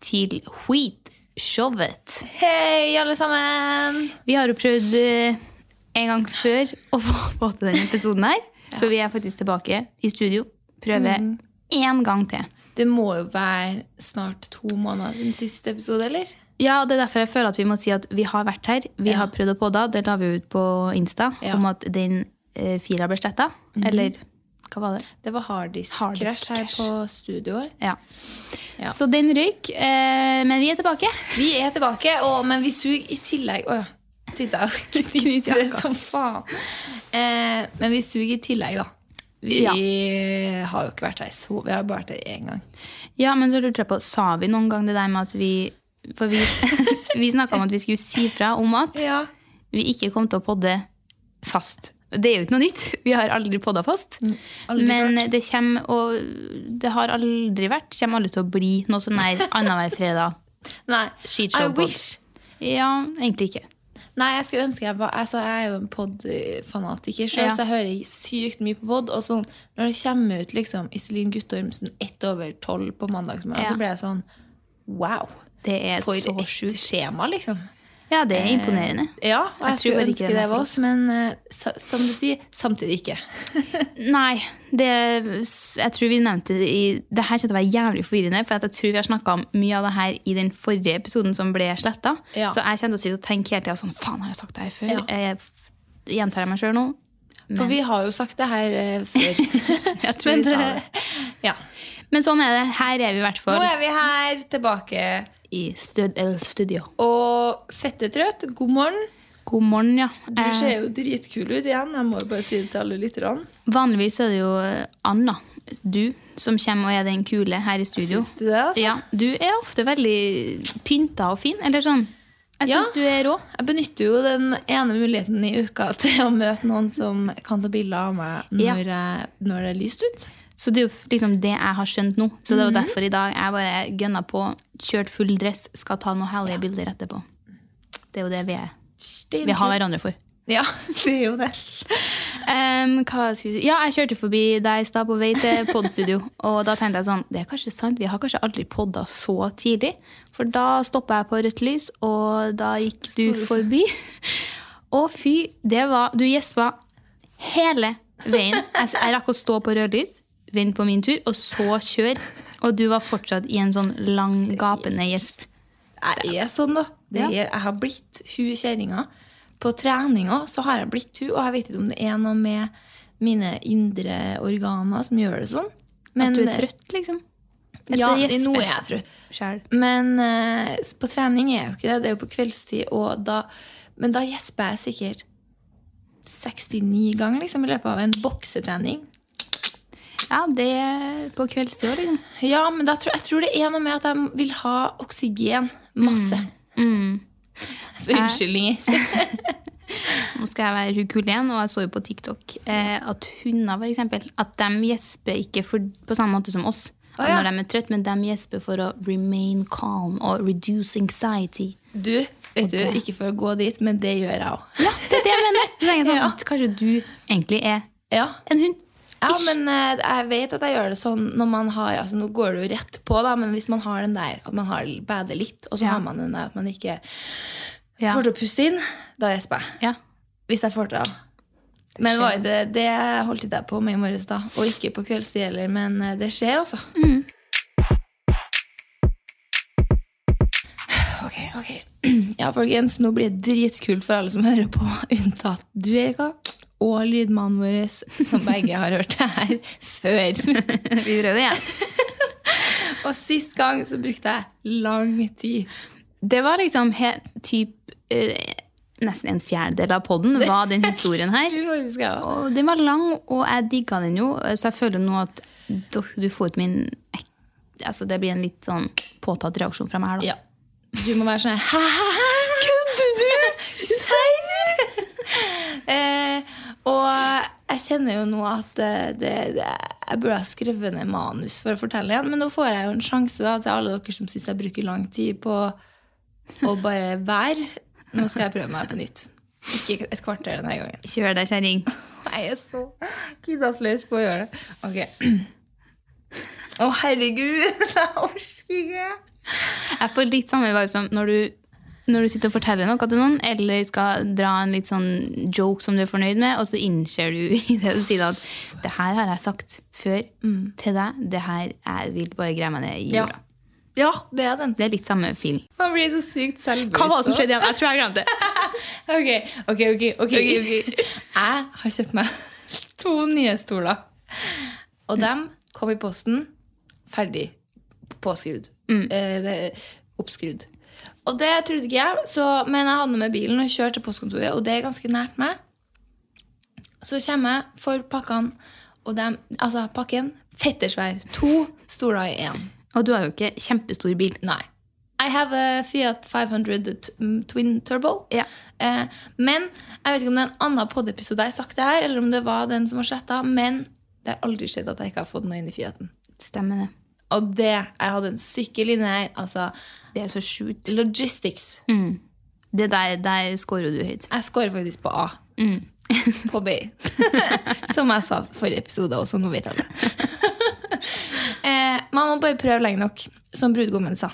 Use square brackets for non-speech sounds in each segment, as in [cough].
til Skitshowet. Hei, alle sammen! Vi har jo prøvd eh, en gang før å få [laughs] til denne episoden her, så vi er faktisk tilbake i studio. Prøver én gang til. Det må jo være snart to måneder siden siste episode, eller? Ja, og det er derfor jeg føler at vi må si at vi har vært her. Vi Ja. har prøvd å podde. Det la vi ut på Insta Ja. om at den eh, fila ble sletta. Eller hva var det? Det var harddisk Harddisk crash her på studioet. Ja. Ja. Så den røyk. Eh, men vi er tilbake. Vi er tilbake, og, men vi suger i tillegg Å. Sitter jeg og det som faen. Eh, men vi suger i tillegg, da. Vi Ja. har jo ikke vært her så Vi har bare vært her én gang. Ja, men så lurte jeg på, sa vi noen gang det der med at vi For vi, [laughs] vi snakka om at vi skulle si fra om at Ja. vi ikke kom til å podde fast. Det er jo ikke noe nytt. Vi har aldri podda fast. Mm, aldri Men det kommer, og det har aldri vært, kommer aldri til å bli noe sånn nær annenhver fredag. [laughs] Nei. I wish. Ja, egentlig ikke. Nei, jeg skulle ønske jeg var altså, Jeg er jo en pod-fanatiker sjøl, Ja. så jeg hører sykt mye på pod. Og sånn, når det kommer ut liksom, Iselin Guttormsen ett over tolv på mandag, Ja. så blir jeg sånn Wow! Det er For så et sjukt. skjema, liksom. Ja, det er imponerende. Ja, og Jeg jeg, skulle ønske det var oss, men eh, sa, som du sier, samtidig ikke. [laughs] Nei, det, jeg tror vi nevnte det i Det her kommer til å være jævlig forvirrende, for at jeg tror vi har snakka om mye av det her i den forrige episoden som ble sletta. Ja. Så jeg kommer til å tenke hele tida sånn Faen, har jeg sagt det her før? Ja. Jeg, gjentar jeg meg sjøl nå? For vi har jo sagt det her eh, før. [laughs] Jeg tror Men, vi sa eh, det. [laughs] ja. Men sånn er det. Her er vi i hvert fall. Nå er vi her tilbake. I stud studio. Og fettetrøtt, god morgen. God morgen, ja. Du Eh, ser jo dritkul ut igjen. Jeg må jo bare si det til alle lytterne. vanligvis er det jo eh, Anna, du, som kommer og er den kule her i studio. Syns du det, altså? Ja, Du er ofte veldig pynta og fin. Eller sånn. Jeg Ja. du er rå. Jeg benytter jo den ene muligheten i uka til å møte noen som kan ta bilder av meg Ja. jeg, når det er lyst ut. Så det er jo liksom det jeg har skjønt nå. Så det Mhm. var derfor i dag jeg bare gønna på, kjørt full dress, skal ta noen hellige bilder etterpå. Det er jo det vi er. Vi har hverandre for. Ja, [laughs] det er jo det. Um, jeg? Ja, jeg kjørte forbi deg i stad på vei til podstudio. [laughs] Og da tenkte jeg sånn, det er kanskje sant, vi har kanskje aldri podda så tidlig. For da stoppa jeg på rødt lys, og da gikk du forbi. [laughs] Og fy, det var Du gjespa hele veien. Jeg, jeg rakk å stå på rødt lys, vente på min tur, og så kjør. Og du var fortsatt i en sånn lang, gapende gjesp. Jeg er sånn, da. Det er, jeg har blitt hun kjerringa. På treninga så har jeg blitt hun, og jeg vet ikke om det er noe med mine indre organer som gjør det sånn. At du er trøtt, liksom. Ja, nå er jeg trøtt. selv. Men uh, på trening er jeg jo ikke det. Det er jo på kveldstid. Og da, men da gjesper jeg sikkert 69 ganger liksom, i løpet av en boksetrening. Ja, det er på kveldstid òg, liksom. Ja, men tror, jeg tror det er noe med at jeg vil ha oksygen. Masse. Mm. [laughs] Unnskyldninger. [laughs] Nå skal jeg være hukul igjen, og jeg så jo på TikTok eh, at hunder, for eksempel, at de gjesper ikke for, på samme måte som oss oh, ja. når de er trøtt, men de gjesper for å remain calm og reduce anxiety. Du, vet du, ikke for å gå dit, men det gjør jeg òg. Ja, det er det jeg mener. Det sånn, [laughs] Ja. Kanskje du egentlig er Ja. en hund? Ja, men eh, jeg vet at jeg gjør det sånn når man har altså Nå går det jo rett på, da, men hvis man har den der at man har bader litt, og så Ja. har man den der at man ikke Ja. får til å puste inn, da gjesper jeg. ja. Hvis jeg får til det. Men det, det, det holdt jeg på med i morges, da. Og ikke på kveldstid heller, men eh, det skjer, altså. Ok, ok. [clears throat] Ja, folkens, nå blir det dritkult for alle som hører på, unntatt du, Erika, og lydmannen vår, som begge har hørt det her før. [laughs] Vi prøver igjen. Og sist gang så brukte jeg lang tid. Det var liksom he, typ eh, Nesten en fjerdedel av podden var den historien her. [laughs] Og den var lang, og jeg digga den jo, så jeg føler nå at du får ut min Altså, det blir en litt sånn påtatt reaksjon fra meg her, da. Ja. Du må være sånn Hæ? Kødder du? Serr? eh, og jeg kjenner jo nå at eh, det, det, jeg burde ha skrevet ned manus for å fortelle igjen. Men nå får jeg jo en sjanse da, til alle dere som syns jeg bruker lang tid på å bare være. Nå skal jeg prøve meg på nytt. Ikke et kvarter denne gangen. Kjør deg, kjerring. [laughs] Jeg er så kiddasløs på å gjøre det. Ok. Å, herregud! [laughs] Jeg orker ikke. Jeg får litt samme vibe som når du, når du sitter og forteller noe til noen, eller skal dra en litt sånn joke som du er fornøyd med, og så innser du [laughs] i det du sier at det her har jeg sagt før til deg, det her jeg vil bare greie meg ned i Ja. jorda. Ja, det er den. Det er litt samme feeling. Man blir så sykt selvbevisst. Hva var det som skjedde igjen? Jeg tror jeg glemte det. [laughs] Ok, ok, ok. ok. [laughs] Jeg har kjøpt meg to nye stoler. Og dem kom i posten ferdig påskrudd. Eh, det er oppskrudd. Og det trodde ikke jeg, så, men jeg hadde med bilen og kjørte til postkontoret, og det er ganske nært meg. Så kommer jeg for pakkene, og dem, altså pakken, fettersvær. To stoler i én. Og du har jo ikke kjempestor bil. Nei. I have a Fiat 500 mm, Twin Turbo. Ja. Eh, men jeg vet ikke om det er en annen podiepisode jeg har sagt det her, eller om det var den som var sletta, men det har aldri skjedd at jeg ikke har fått noe inn i Fiaten. Stemmer det. Og det Jeg hadde en sykkel inni her. Altså Det er så sjukt. logistics. Det der, der scorer du høyt. Jeg scorer faktisk på A. [laughs] på B. [laughs] Som jeg sa forrige episode også. Nå vet jeg det. [laughs] eh, man må bare prøve lenge nok, som brudgommen sa.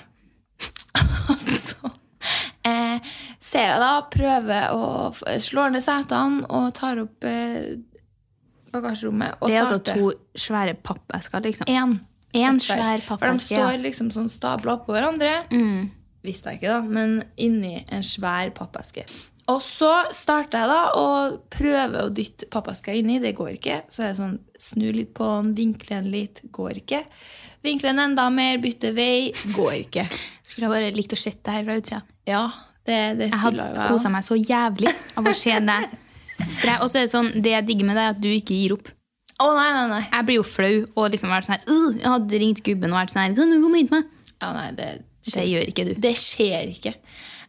Så eh, ser jeg da, prøver å slå ned setene og tar opp eh, bagasjerommet. Og Det er altså to svære pappesker, liksom. En. En svær For de står liksom sånn stabla oppå hverandre. Mm. Visste jeg ikke, da, men inni en svær pappeske. Og så starter jeg da å prøve å dytte pappeska inni. Det går ikke. Så jeg sånn, snur litt på den, vinkler den litt. Går ikke. Vinkler den enda mer, bytter vei. Går ikke. [laughs] Skulle jeg bare likt å se det her fra utsida. Ja, det, det Jeg hadde kosa meg så jævlig av å se deg. [laughs] Og så er det sånn, det jeg digger med deg, er at du ikke gir opp. Å, nei, nei, nei. Jeg blir jo flau og liksom vært sånn her «Øh, Jeg hadde ringt gubben og vært sånn her Kan du komme hit med? Ja, nei det, Det gjør ikke du. Det skjer ikke.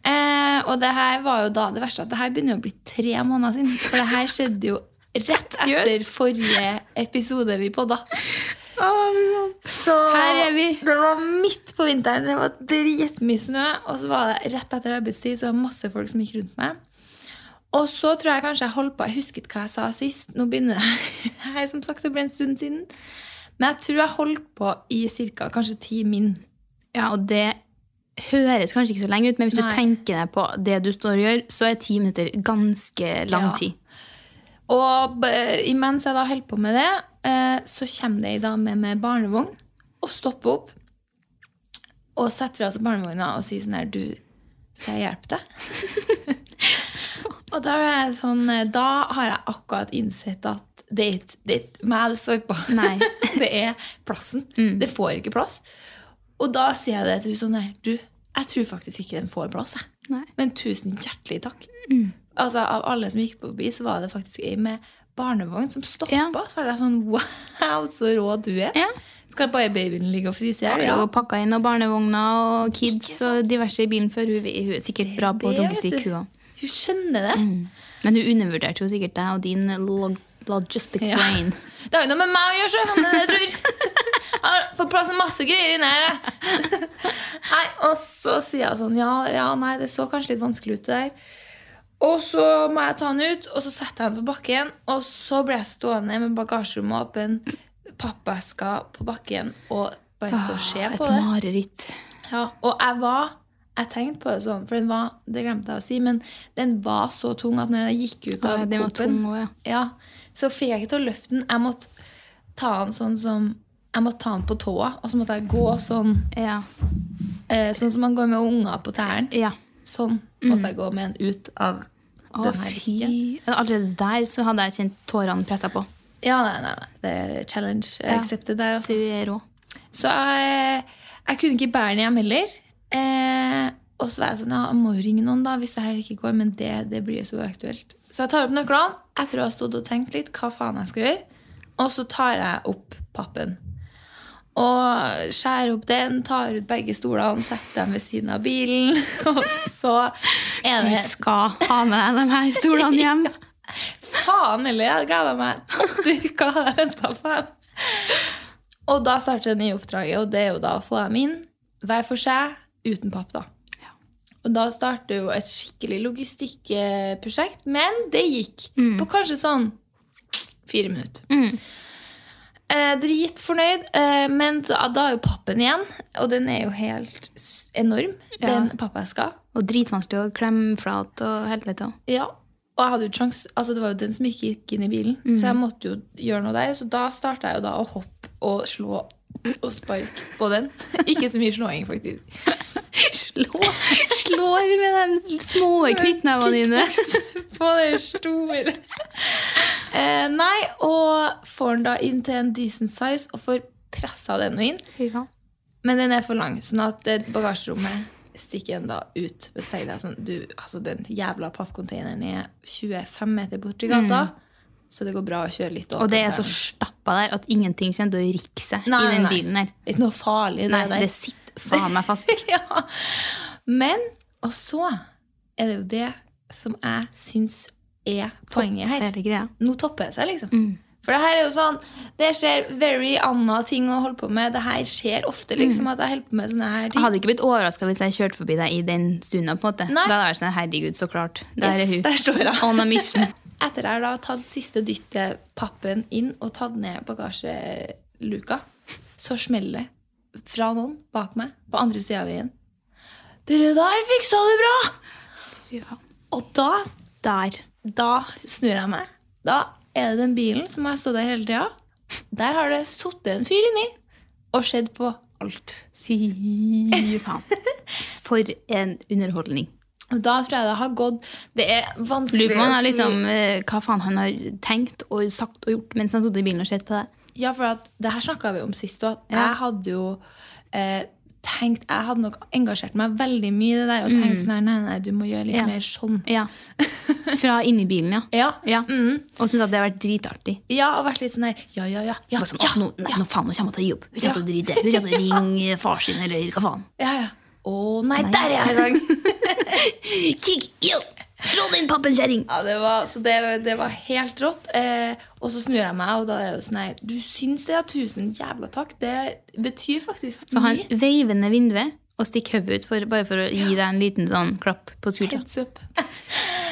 Eh, og det her var jo da det verste at det her begynner å bli tre måneder siden. For det her skjedde jo [laughs] rett etter forrige episode vi podda. Så Her er vi. Det var midt på vinteren, det var dritmye snø. Og så var det rett etter arbeidstid, så var det masse folk som gikk rundt meg. Og så tror jeg kanskje jeg holdt på Jeg husket hva jeg sa sist. Nå begynner jeg, jeg som sagt, det ble en stund siden. Men jeg tror jeg holdt på i ca. kanskje ti min. Ja, og det høres kanskje ikke så lenge ut, men hvis Nei. du tenker deg på det du står og gjør, så er ti minutter ganske lang Ja. tid. Og imens jeg da holder på med det, eh, så kommer det ei dame med barnevogn og stopper opp. Og setter altså seg barnevogna og sier sånn her Du, skal jeg hjelpe deg? [laughs] og da, er jeg sånn, eh, da har jeg akkurat innsett at det er ikke- det er ikke meg det står på. Nei. [laughs] det er plassen. Det får ikke plass. Og da sier jeg det til henne sånn her Du, jeg tror faktisk ikke den får plass, jeg. Nei. Men tusen hjertelig takk. Altså, Av alle som gikk forbi, så var det faktisk ei med barnevogn som stoppa. Ja. Så var det sånn Wow, så rå du er. Ja. Skal bare babyen ligge og fryse i hjel? jo pakka inn og barnevogner og kids og diverse i bilen før. Hun, hun er sikkert bra på logistikk, hun òg. Hun skjønner det. Men hun undervurderte jo sikkert deg og din log logistic Ja. brain. [laughs] Det har jo noe med meg å gjøre, så han jeg tror. [laughs] Han har fått plass til masse greier inni her. [laughs] Nei, og så sier jeg sånn, ja, ja, nei, det så kanskje litt vanskelig ut det der. Og så må jeg ta den ut, og så setter jeg den på bakken. Og så ble jeg stående med bagasjerommet åpen, pappeska på bakken, og bare stå og se Ah, Et på det. mareritt. Ja, og jeg var Jeg tenkte på det sånn, for den var, det glemte jeg å si, men den var så tung at når jeg gikk ut av Ja, også, ja. ja, så fikk jeg ikke til å løfte den. Jeg måtte ta den sånn som Jeg måtte ta den på tåa, og så måtte jeg gå sånn Ja. eh, Sånn som man går med unger på tærne. ja. Sånn måtte jeg gå med den ut av Å, den her rikken. Allerede der så hadde jeg kjent tårene pressa på. Ja, nei, nei, nei. Det er challenge accepted der, altså. Så. Så jeg, jeg kunne ikke bære den hjem heller. Eh, og så var jeg sånn, ja, jeg må jo ringe noen da, hvis det her ikke går, men det, det blir så uaktuelt. Så jeg tar opp nøklene, etter å ha stått og tenkt litt hva faen jeg skal gjøre, og så tar jeg opp pappen. Og skjærer opp den, tar ut begge stolene, setter dem ved siden av bilen, [laughs] og så er det Du skal ha med deg de her stolene hjem. [laughs] Faen heller, jeg gleda meg åtte uker jeg venta på dem. Og da starter det nye oppdraget, og det er jo da å få dem inn hver for seg, uten papp. da. Og da starter jo et skikkelig logistikkprosjekt, men det gikk på kanskje sånn fire minutter. Mm. Eh, dritfornøyd, eh, men da, da er jo pappen igjen, og den er jo helt enorm, Ja. den pappeska. Og dritvanskelig å klemme flat og helvete. Ja, og jeg hadde jo sjans, altså det var jo den som ikke gikk inn i bilen, så jeg måtte jo gjøre noe der. Så da starta jeg jo da å hoppe og slå og spark på den. ikke så mye slåing, faktisk. Slå, slår med de små knyttnevene dine. på det store. Eh, nei, og får den da inn til en decent size og får pressa den inn. Men den er for lang, sånn at bagasjerommet stikker den da ut. Sånn, du, altså Den jævla pappkonteineren er 25 meter borti gata, så det går bra å kjøre litt Og det er så stappa der at ingenting kommer til å rikke seg Nei, i den nei. bilen der. Det er ikke noe farlig, det Nei, der. det sitter faen meg fast. [laughs] ja. Men Og så er det jo det som jeg syns er poenget her. Nå topper det seg, liksom. Mm. For det her er jo sånn Det skjer very anna ting å holde på med. Det her skjer ofte, liksom, at jeg holder på med sånne her ting. Jeg hadde ikke blitt overraska hvis jeg kjørte forbi deg i den stunda. på en måte. Nei. Da hadde jeg vært sånn, herregud, så klart. Der Yes, er hun. der står jeg. On a mission. [laughs] Etter jeg har tatt siste dyttet pappen inn og tatt ned bagasjeluka, så smeller det fra noen bak meg på andre sida av veien. Dere der fiksa det bra! Ja. Og da, Der. da snur jeg meg. Da er det den bilen som har stått der hele tida. Der har det sittet en fyr inni og sett på alt. Fy faen. For en underholdning. Og da tror jeg det har gått Det er vanskelig har si- liksom, eh, hva faen han har tenkt og sagt og gjort mens han satt i bilen og sett på det. Ja, for at det her snakka vi om sist òg. Ja. Jeg hadde jo eh, tenkt Jeg hadde nok engasjert meg veldig mye i det der og tenkt sånn her, nei, nei, du må gjøre litt Mm. Ja. mer sånn. Ja. [laughs] Fra inni bilen, ja. Ja. ja. Mm. Og syntes at det har vært dritartig. ja, og vært litt sånn her Ja, ja, ja. ja, sånn, ja, «Å, nå, nei, nå faen, nå kommer hun til å gi opp. Hun kommer til å drite. Hun kommer til å ringe far sin, eller hva faen. ja, ja. Å nei, Nei. der er jeg i gang! [laughs] Kikk, yo, slå den pappen, kjerring! Ja, det var, så det, det var helt rått. Eh, og så snur jeg meg, og da er det sånn her Du syns det, ja. Tusen jævla takk. Det betyr faktisk mye. Så han veiver ned vinduet og stikker hodet ut, for, bare for å gi deg en liten sånn klapp på skuldra.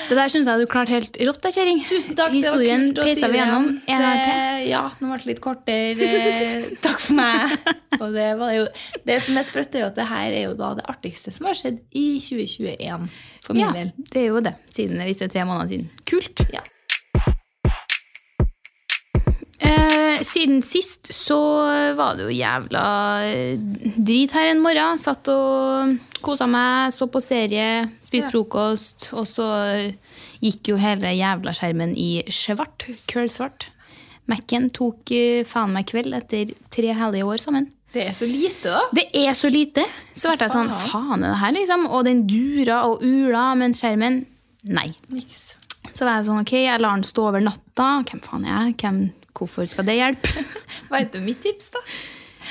Det der syns jeg du klarte helt rått, da, kjerring. Tusen takk. Historien det var kult å peisa vi gjennom en gang til. Ja, nå ble det litt kortere. Eh, takk for meg. Og det, var jo, det som er sprøtt, er jo at det her er jo da det artigste som har skjedd i 2021. For min Ja, del. det er jo det, siden hvis det er tre måneder siden. Kult. Ja. Eh, siden sist så var det jo jævla eh, drit her en morgen. Satt og kosa meg, så på serie, spiste frokost, og så gikk jo hele jævla skjermen i svart. Kølsvart. Mac-en tok eh, faen meg kveld etter tre hellige år sammen. Det er så lite, da. Det er så lite. Så ble jeg sånn, faen er det her, liksom? Og den dura og ula, men skjermen Nei. Niks. Så var jeg sånn, ok, jeg lar den stå over natta. Hvem faen er jeg? Hvem, hvorfor skal det hjelpe? [laughs] Vet du mitt tips, da?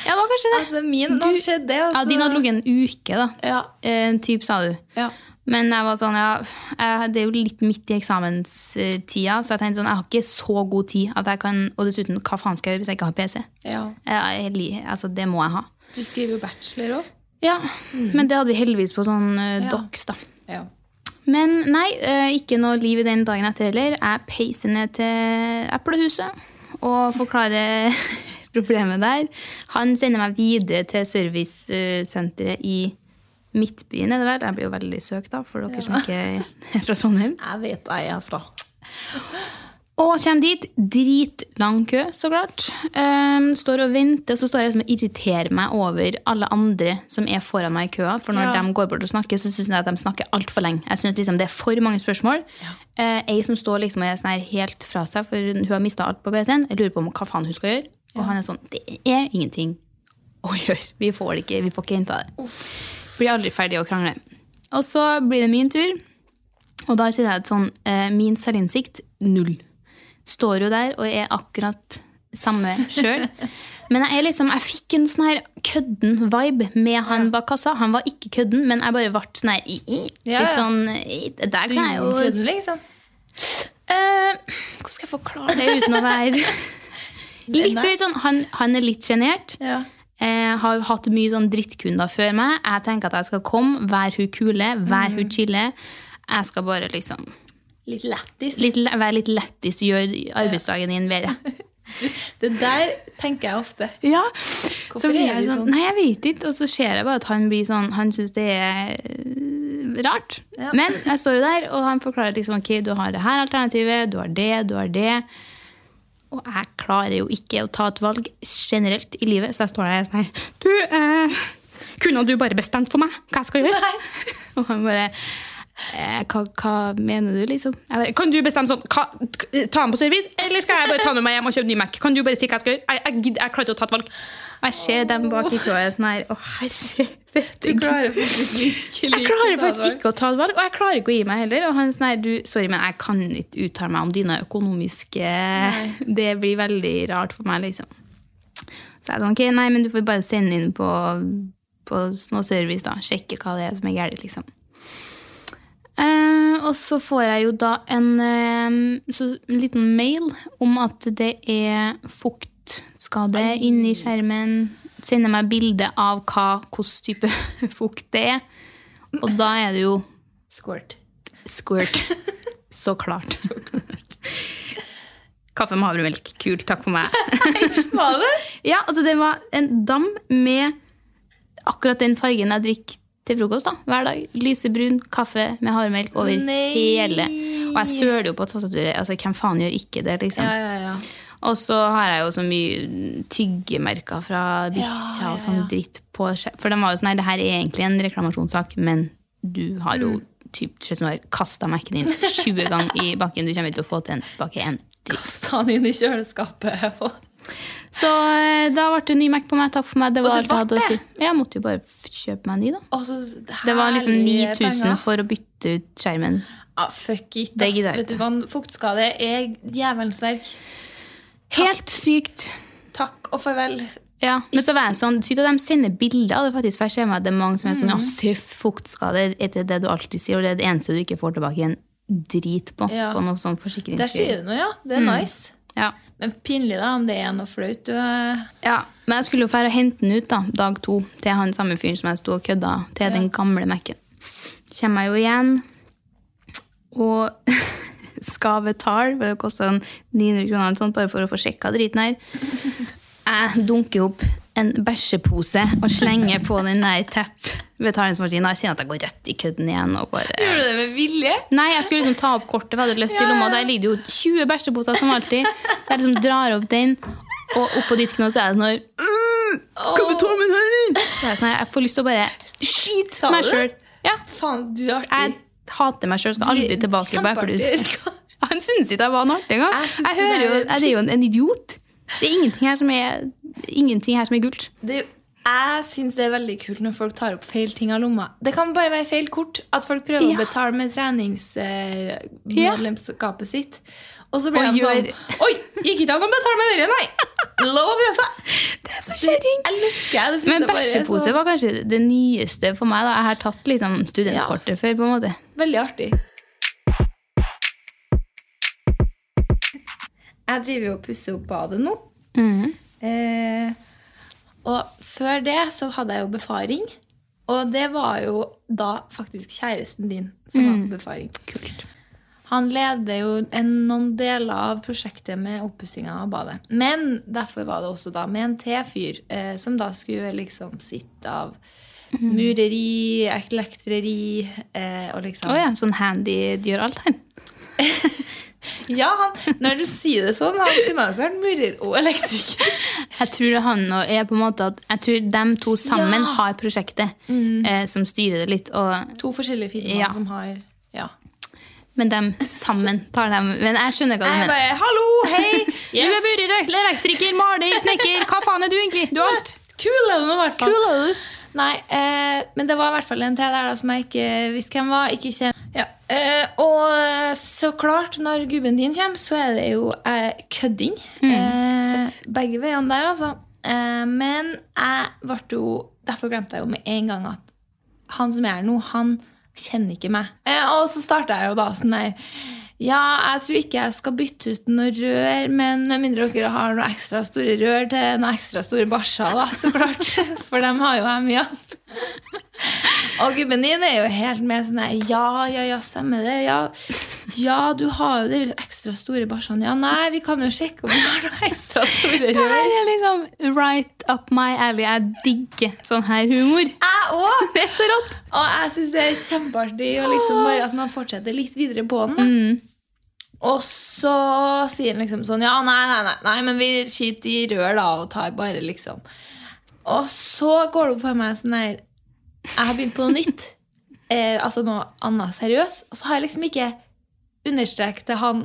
ja, det var kanskje det. Altså, min Du- det. altså. Ja, din hadde ligget en uke, da. Ja. En typ, sa du. ja. Men jeg var sånn, ja, det er jo litt midt i eksamenstida, så jeg tenkte sånn, jeg har ikke så god tid at jeg kan Og dessuten, hva faen skal jeg gjøre hvis jeg ikke har PC? Ja. Jeg, jeg, altså, det må jeg ha. Du skriver jo bachelor òg. Ja, Men det hadde vi heldigvis på sånn uh, docs, da. Ja. Men nei, eh, ikke noe liv i den dagen etter heller. Jeg peiser ned til Eplehuset og forklarer [laughs] problemet der. Han sender meg videre til servicesenteret i Midtbyen, er det vel? Jeg blir jo veldig søkt, da, for dere som ikke er fra Trondheim. Jeg vet jeg er fra. Og kommer dit. Dritlang kø, så klart. Um, står og venter, så står jeg liksom og irriterer meg over alle andre som er foran meg i køa. For når Ja. de går bort og snakker, så syns jeg at de snakker altfor lenge. Jeg synes liksom Det er for mange spørsmål. Eh, ei som står liksom og er sånn her helt fra seg, for hun har mista alt på PC-en. Jeg lurer på om hva faen hun skal gjøre. Og han er sånn Det er ingenting å gjøre. Vi får det ikke, vi får ikke henta det. Blir aldri ferdig å krangle. Og så blir det min tur. Og da sier jeg at sånn, uh, min selvinnsikt null. Står jo der og er akkurat samme sjøl. Men jeg, er liksom, jeg fikk en sånn her kødden vibe med han bak kassa. Han var ikke kødden, men jeg bare ble sånn her Litt sånn Der kan jeg jo kødden, liksom. Eh, Hvordan skal jeg forklare det uten å være [laughs] litt, litt sånn, han, han er litt sjenert. Ja. Eh, har hatt mye sånn drittkunder før meg. Jeg tenker at jeg skal komme, være hun kule, være hun chille. Jeg skal bare liksom Litt lættis. være litt lættis, gjøre arbeidsdagen din bedre. [laughs] Det der tenker jeg ofte. Ja, Hvorfor så blir jeg sånn, sånn? Nei, jeg vet ikke. Og så ser jeg bare at han blir sånn Han syns det er øh, rart. Ja. Men jeg står jo der, og han forklarer liksom ok, du har det her alternativet, du har det, du har det. Og jeg klarer jo ikke å ta et valg generelt i livet, så jeg står der sånn her Du, eh, kunne du bare bestemt for meg hva jeg skal gjøre? [laughs] og han bare eh, hva, hva mener du, liksom? Bare, kan du bestemme sånn hva, Ta den på service, eller skal jeg bare ta den med meg hjem og kjøpe ny Mac? Kan du bare si hva jeg skal gjøre? Jeg, jeg, jeg klarer ikke å ta et valg. Jeg ser dem bak i køa sånn her Å, herre Du [laughs] klarer faktisk ikke jeg klarer faktisk ikke å ta et valg, og jeg klarer ikke å gi meg heller. Og han sånn her, du, sorry, men jeg kan ikke uttale meg om dine økonomiske [laughs] Det blir veldig rart for meg, liksom. Så jeg sånn, ok, nei, men du får bare sende inn på, på noe service, da. Sjekke hva det er som er galt, liksom. Eh, og så får jeg jo da en, eh, så, en liten mail om at det er fuktskade inni skjermen. Sender meg bilde av hva, hvilken type [laughs] fukt det er. Og da er det jo Squirt. squirt. Så klart. [laughs] Kaffe med havremelk. Kult, takk for meg. Var det? [laughs] Ja, altså det var en dam med akkurat den fargen jeg drikker til frokost da, hver dag. Lysebrun kaffe med havremelk over Nei. hele. Og jeg søler jo på tastaturet. Altså, hvem faen gjør ikke det, liksom? Ja, ja, ja. Og så har jeg jo så mye tyggemerker fra bikkja Ja, ja, og sånn dritt på For de var jo sånn her, det her er egentlig en reklamasjonssak, men du har jo Mm. typ, ser ut du har kasta Mac-en din 20 ganger i bakken. Du kommer ikke til å få til en bakke en dritt. Kasta den inn i kjøleskapet. Så eh, da ble det ny Mac på meg. Takk for meg. Det var alt jeg hadde å si. Jeg måtte jo bare kjøpe meg en ny, da. Og det, Det var liksom 9000 for å bytte ut skjermen. Ah, fuck it. Det Vet du hva, Fuktskade er djevelens verk. Helt sykt. Takk og farvel. Ja, men så var jeg sånn, sykt at de sender bilder av det faktisk, for jeg ser meg at det er mange som er sånn, ja, Mm. fuktskade, er det det du alltid sier, og det er det eneste du ikke får tilbake en drit på, Ja. på noe sånn Der sier du noe, ja. Det er nice. Ja. Men pinlig, da, om det er noe flaut. Du, ja, men jeg skulle jo fære og hente den ut da, dag to, til han samme fyren som jeg stod og kødda, til den gamle Mac-en. Kommer jeg jo igjen, og [laughs] skal betale, for det koster sånn 900 kroner eller sånt, bare for å få sjekka driten her. [laughs] Jeg dunker opp en bæsjepose og slenger på den der tepp-betalingsmaskinen. Jeg kjenner at jeg går rett i kødden igjen. og bare... Gjør du det med vilje? Nei, jeg skulle liksom ta opp kortet, for jeg hadde lyst Ja, lomma. Der ligger det jo 20 bæsjeposer som alltid. Så jeg liksom drar opp den, og oppå disken og så er jeg sånn her Hva vi med tommen her, eller?» Jeg, er sånn jeg får lyst til å bare skyte meg sjøl. Ja, Faen, du er artig. jeg hater meg sjøl. Skal aldri tilbake på eplejus. Han syns ikke jeg var noe artig engang. Jeg Jeg hører jo, er jeg er jo en, en idiot. Det er ingenting her som er, ingenting her som er gult. Det, jeg syns det er veldig kult når folk tar opp feil ting av lomma. Det kan bare være feil kort. At folk prøver Ja. å betale med treningsmedlemskapet sitt. Og så blir Og de sånn Oi, gikk ikke an å betale med dere, nei! Lov å prøve seg! [laughs] Det er så kjerring! Men bæsjepose så- var kanskje det nyeste for meg. da. Jeg har tatt liksom studentkortet før. på en måte. Veldig artig. Jeg driver jo og pusser opp badet nå. Mhm. Eh, og før det så hadde jeg jo befaring. Og det var jo da faktisk kjæresten din som mm. hadde befaring. Kult. Han leder jo en, noen deler av prosjektet med oppussinga av badet. Men derfor var det også da med en T-fyr eh, som da skulle liksom sitte av mureri, elektreri eh, og liksom Å ja, sånn handy gjør alt her. [laughs] Ja, han, når du sier det sånn, han kunne ha vært murer og elektriker. Jeg tror han og er på en måte at Jeg tror dem to sammen Ja. har prosjektet eh, som styrer det litt. Og, To forskjellige firmaer Ja. som har Ja. men dem sammen tar dem Men jeg skjønner hva du mener. bare Hallo, hei! [laughs] Du er murer, elektriker, maler, snekker. Hva faen er du egentlig? Du er alt. Kul er du i hvert fall. Kul du. Nei, eh, men det var i hvert fall en til der da, som jeg ikke visste hvem var. ikke kjent. Ja. Eh, og så klart, når gubben din kommer, så er det jo eh, kødding. eh, begge veiene der, altså. Men jeg ble jo Derfor glemte jeg jo med en gang at han som er her nå, han kjenner ikke meg. Eh, og så starta jeg jo da sånn der Ja, jeg tror ikke jeg skal bytte ut noe rør, men med mindre dere har noen ekstra store rør til noen ekstra store barser, da, så klart. [laughs] For dem har jo jeg mye av. [laughs] Og gubben din er jo helt med sånn her Ja, ja, ja, stemmer det. Ja, ja du har jo de ekstra store bæsjene. Ja, nei, vi kan jo sjekke om vi har noe ekstra store Det her er liksom right up my alley. Jeg digger sånn her humor. Jeg òg! [laughs] Det er så rått. Og jeg syns det er kjempeartig og liksom bare at man fortsetter litt videre på den. Mm. Og så sier han liksom sånn Ja, nei, nei, nei, nei men vi skiter i rør, da, og tar bare liksom Og så går det opp for meg sånn der Jeg har begynt på noe nytt. [laughs] Eh, altså noe annet seriøst. Og så har jeg liksom ikke understreket til han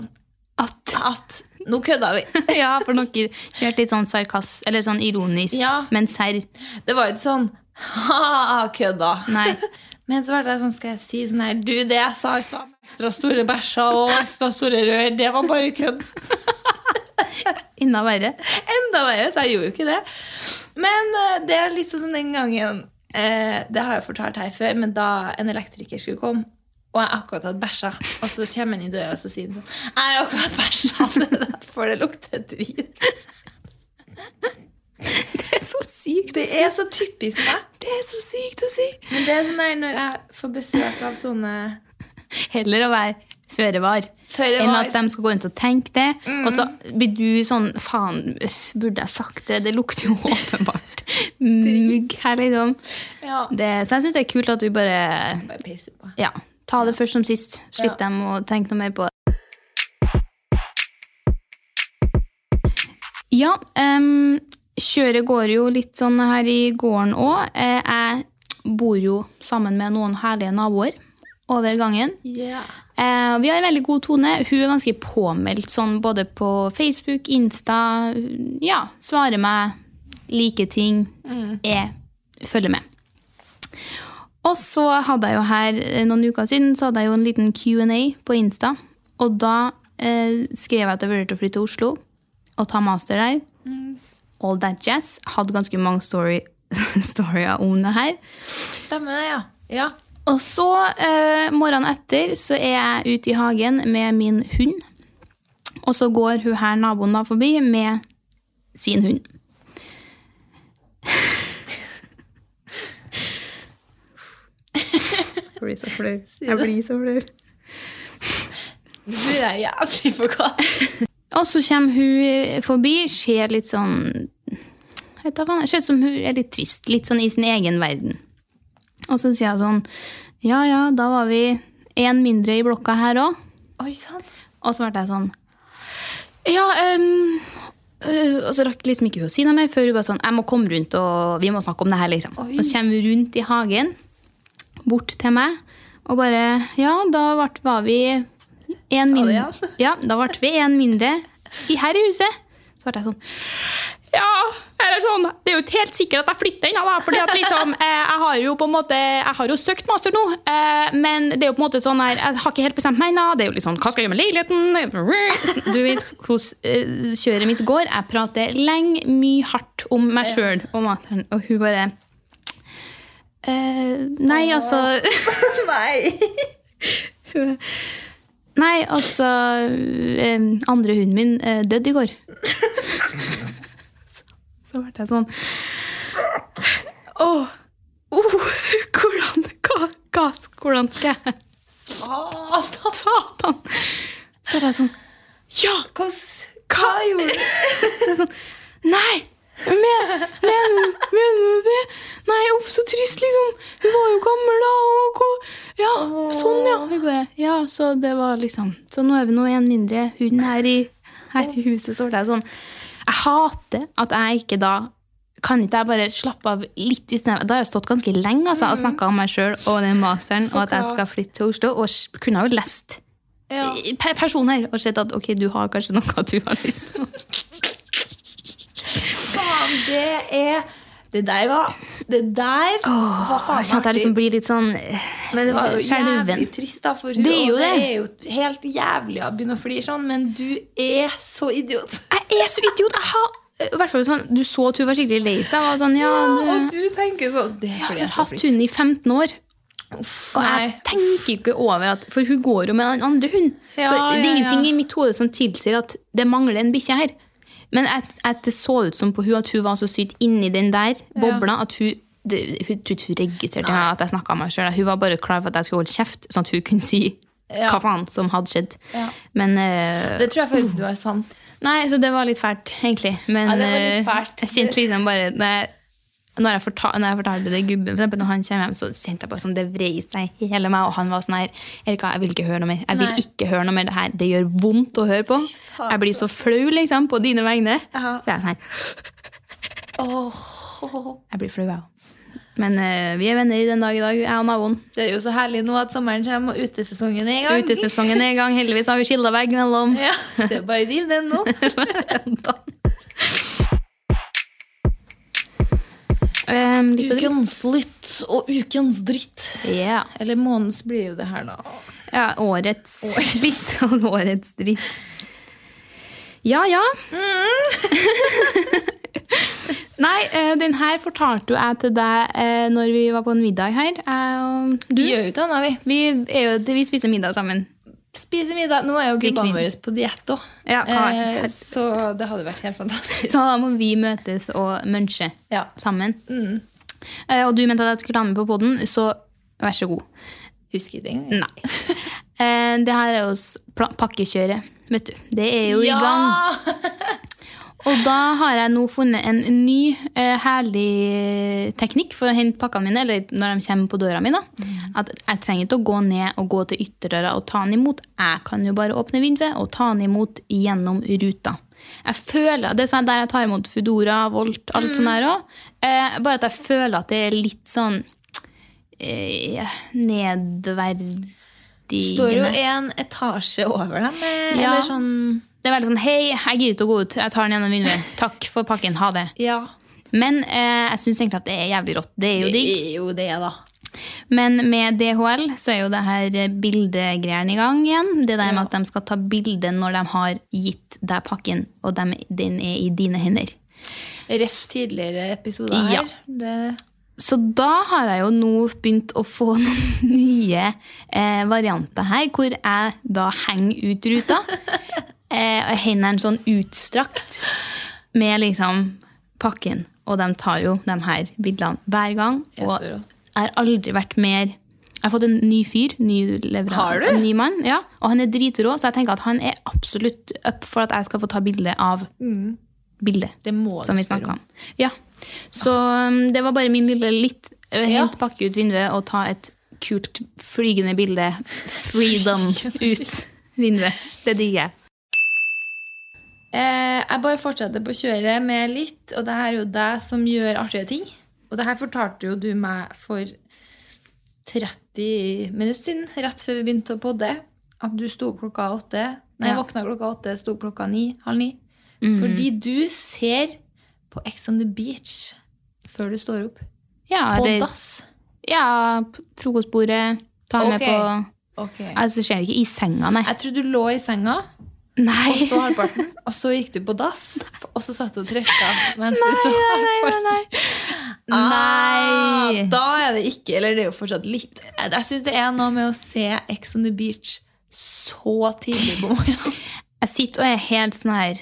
At at nå kødda vi. [laughs] Ja, for dere kjørte litt sånn sarkas, eller sånn ironisk, Ja. men serr. Det var jo ikke sånn ha-ha, kødda. Nei. [laughs] Men så ble det sånn, skal jeg si sånn her Du, det jeg sa i stad ekstra store bæsjer og ekstra store rør, det var bare kødd. [laughs] Enda verre. Enda verre, så jeg gjorde jo ikke det. Men eh, det er litt sånn som den gangen eh, Det har jeg fortalt her før, men da en elektriker skulle komme, og jeg akkurat hadde bæsja, og så kommer han i døra og så sier han sånn Jeg har akkurat bæsja, det er derfor det lukter drit. [laughs] Det er så sykt. Det er så typisk meg. Det er så sykt å si. Men det er sånn der når jeg får besøk av sånne Heller å være føre var Føre enn var. at de skal gå rundt og tenke det. Og så blir du sånn Faen, burde jeg sagt det? Det lukter jo [laughs] åpenbart mugg her, liksom. Ja. Det, så jeg syns det er kult at du bare Bare på. Ja, ta det først som sist. Slipp Ja. dem å tenke noe mer på det. Ja, um, kjøret går jo litt sånn her i gården òg. jeg bor jo sammen med noen herlige naboer over gangen. Yeah. Eh, vi har en veldig god tone. Hun er ganske påmeldt sånn både på Facebook, Insta. Ja, svarer meg, liker ting. Jeg følger med. Og så hadde jeg jo her eh, noen uker siden så hadde jeg jo en liten Q&A på Insta. Og da eh, skrev jeg at jeg vurderte å flytte til Oslo og ta master der. All that jazz. Hadde ganske mange story, [laughs] storyer om det her. Stemmer det, ja. Ja. Og så, eh, morgenen etter, så er jeg ute i hagen med min hund. Og så går hun her naboen da forbi med sin hund. Jeg blir så flau. [laughs] Jeg blir så flau. Du er jævlig for hva. Og så kommer hun forbi, ser litt sånn Ser ut som hun er litt trist, litt sånn i sin egen verden. Og så sier hun sånn Ja ja, da var vi én mindre i blokka her òg. Og så ble jeg sånn Ja, um, Og så rakk liksom ikke hun å si noe mer før hun bare sånn Jeg må komme rundt, og vi må snakke om det her, liksom. Oi. Og så kommer hun rundt i hagen, bort til meg, og bare Ja, da ble, var vi en mindre? Ja, da ble vi én mindre her i huset. Så ble jeg sånn Ja, eller sånn, Det er jo ikke helt sikkert at jeg flytter ennå, da. fordi at liksom, [laughs] eh, jeg har jo på en måte, jeg har jo søkt master nå. Eh, men det er jo på en måte sånn her, jeg har ikke helt bestemt meg ennå. Det er jo litt sånn, hva skal jeg gjøre med leiligheten? Du vet hvordan eh, kjøret mitt går. Jeg prater lenge, mye hardt om meg sjøl og materen, og hun bare eh, Nei, altså [laughs] Nei, Nei, altså Andre hunden min døde i går. [laughs] så, ble jeg sånn Åh, oh, hvordan, hva, hva, hvordan skal jeg Satan! Satan! Så er jeg sånn Ja! Hva gjorde du? Nei! Men, mener, du det? Nei, uff, så trist, liksom. Hun var jo gammel, da. Og, og, ja, sånn, ja. Ja, så det var liksom Så nå er vi nå en mindre hund her i, her i huset. Så ble jeg sånn Jeg hater at jeg ikke da kan ikke jeg bare slappe av litt i stedet? Da har jeg stått ganske lenge altså, og snakka om meg sjøl og den masteren, og at jeg skal flytte til Oslo. Og kunne jo lest ja. personer og sett at ok, du har kanskje noe du har lyst til. Faen, det er Det der var Det der var faen Jeg liksom blir litt sånn Men det var jo jævlig trist, da, for hun. Det er jo det det. er jo helt jævlig å begynne å flire sånn, men du er så idiot. Jeg er så idiot! Jeg har i hvert fall sånn, Du så at hun var skikkelig lei seg. og sånn, ja, Og du, tenker sånn Det jeg har hatt hund i 15 år. Og jeg tenker ikke over at For hun går jo med den andre hunden. Ja, så det er ja, ingenting ja. i mitt hode som tilsier at det mangler en bikkje her. Men at, det så ut som på hun at hun var så sykt inni den der bobla at hun det, hun tror ikke hun registrerte at jeg snakka om meg sjøl. Hun var bare klar for at jeg skulle holde kjeft, sånn at hun kunne si Ja. hva faen som hadde skjedd. Ja. Men uh, Det tror jeg faktisk du har sant. Nei, så det var litt fælt, egentlig. Men Ja, det var litt fælt. fælt. jeg kjente liksom bare jeg, når jeg, fortal, når jeg fortalte det gubben, for når han kommer hjem, så kjente jeg bare sånn, det vrei seg hele meg. Og han var sånn her Erika, jeg vil ikke høre noe mer. Jeg vil Nei. ikke høre noe mer. Det her, det gjør vondt å høre på. faen, Jeg blir så flau liksom, på dine vegne. Aha. Så jeg er sånn her Åh. Jeg blir flau, jeg òg. Men uh, vi er venner i den dag i dag, jeg og naboen. Det er jo så herlig nå at sommeren kommer og utesesongen er i gang. Utesesongen er i gang. Heldigvis har vi skilla vegg mellom. Ja, det er bare riv den nå. [laughs] Um, litt. Ukens lytt og ukens dritt. Ja. Eller månedens blir jo det her, da. Ja, årets [laughs] litt og årets dritt. Ja, ja. [laughs] Nei, eh, den her fortalte jo jeg til deg eh, når vi var på en middag her. Du. Vi gjør jo det, da. vi. Vi, jo, vi spiser middag sammen. Spiser middag. Nå er jo gubbene våre på diett òg. Ja, eh, så det hadde vært helt fantastisk. Så da må vi møtes og munche Ja. sammen. Eh, Og du mente at jeg skulle ta med på poden, så vær så god. Husker engang. Nei. Eh, Det her er jo pakkekjøret. Vet du. Det er jo i gang. [laughs] Og da har jeg nå funnet en ny, uh, herlig teknikk for å hente pakkene mine, eller når de kommer på døra mi. da. At jeg trenger ikke å gå ned og gå til ytterdøra og ta den imot. Jeg kan jo bare åpne vinduet og ta den imot gjennom ruta. Jeg føler, Det er sånn der jeg tar imot Foodora, Volt, alt sånt der òg. Uh, bare at jeg føler at det er litt sånn uh, nedverdigende. Står jo en etasje over dem. eh, Ja. Eller sånn Det er veldig sånn Hei, jeg gidder ikke å gå ut. Jeg tar den gjennom vinduet. Takk for pakken. Ha det. Ja. Men eh, jeg syns egentlig at det er jævlig rått. Det er jo Det er jo det, da. Men med DHL så er jo det her bildegreiene i gang igjen. Det der med at de skal ta bilde når de har gitt deg pakken, og de, den er i dine hender. Rett tidligere episoder Ja. her. Det, Så da har jeg jo nå begynt å få [laughs] noen nye eh, varianter her, hvor jeg da henger ut ruta. Eh, hendene sånn utstrakt med liksom pakken. Og de tar jo de her bildene hver gang. Og jeg har aldri vært mer Jeg har fått en ny fyr. Ny leverant? En ny mann, ja. Og han er dritrå, så jeg tenker at han er absolutt up for at jeg skal få ta bilde av bildet det må som vi snakka om. Ja. Så um, det var bare min lille litt Ja. Hent pakke ut vinduet og ta et kult flygende bilde. Freedom ut vinduet. Det digger jeg. Eh, jeg bare fortsetter på kjøret med litt, og det her er jo deg som gjør artige ting. Og det her fortalte jo du meg for 30 minutter siden, rett før vi begynte å podde, at du sto klokka åtte. Nei, Ja. våkna klokka åtte, sto klokka ni, halv ni. Fordi du ser på Ex on the Beach før du står opp? Ja, På det, dass? ja frokostbordet. Ta med på okay. Altså, det skjer ikke i senga, nei. Jeg tror du lå i senga, Nei. og så halvparten, og så gikk du på dass, og så satt du og trykka mens du så halvparten. Nei. Ah, da er det ikke Eller det er jo fortsatt litt jeg syns det er noe med å se Ex on the Beach så tidlig på morgenen. [laughs] Jeg sitter og er helt sånn her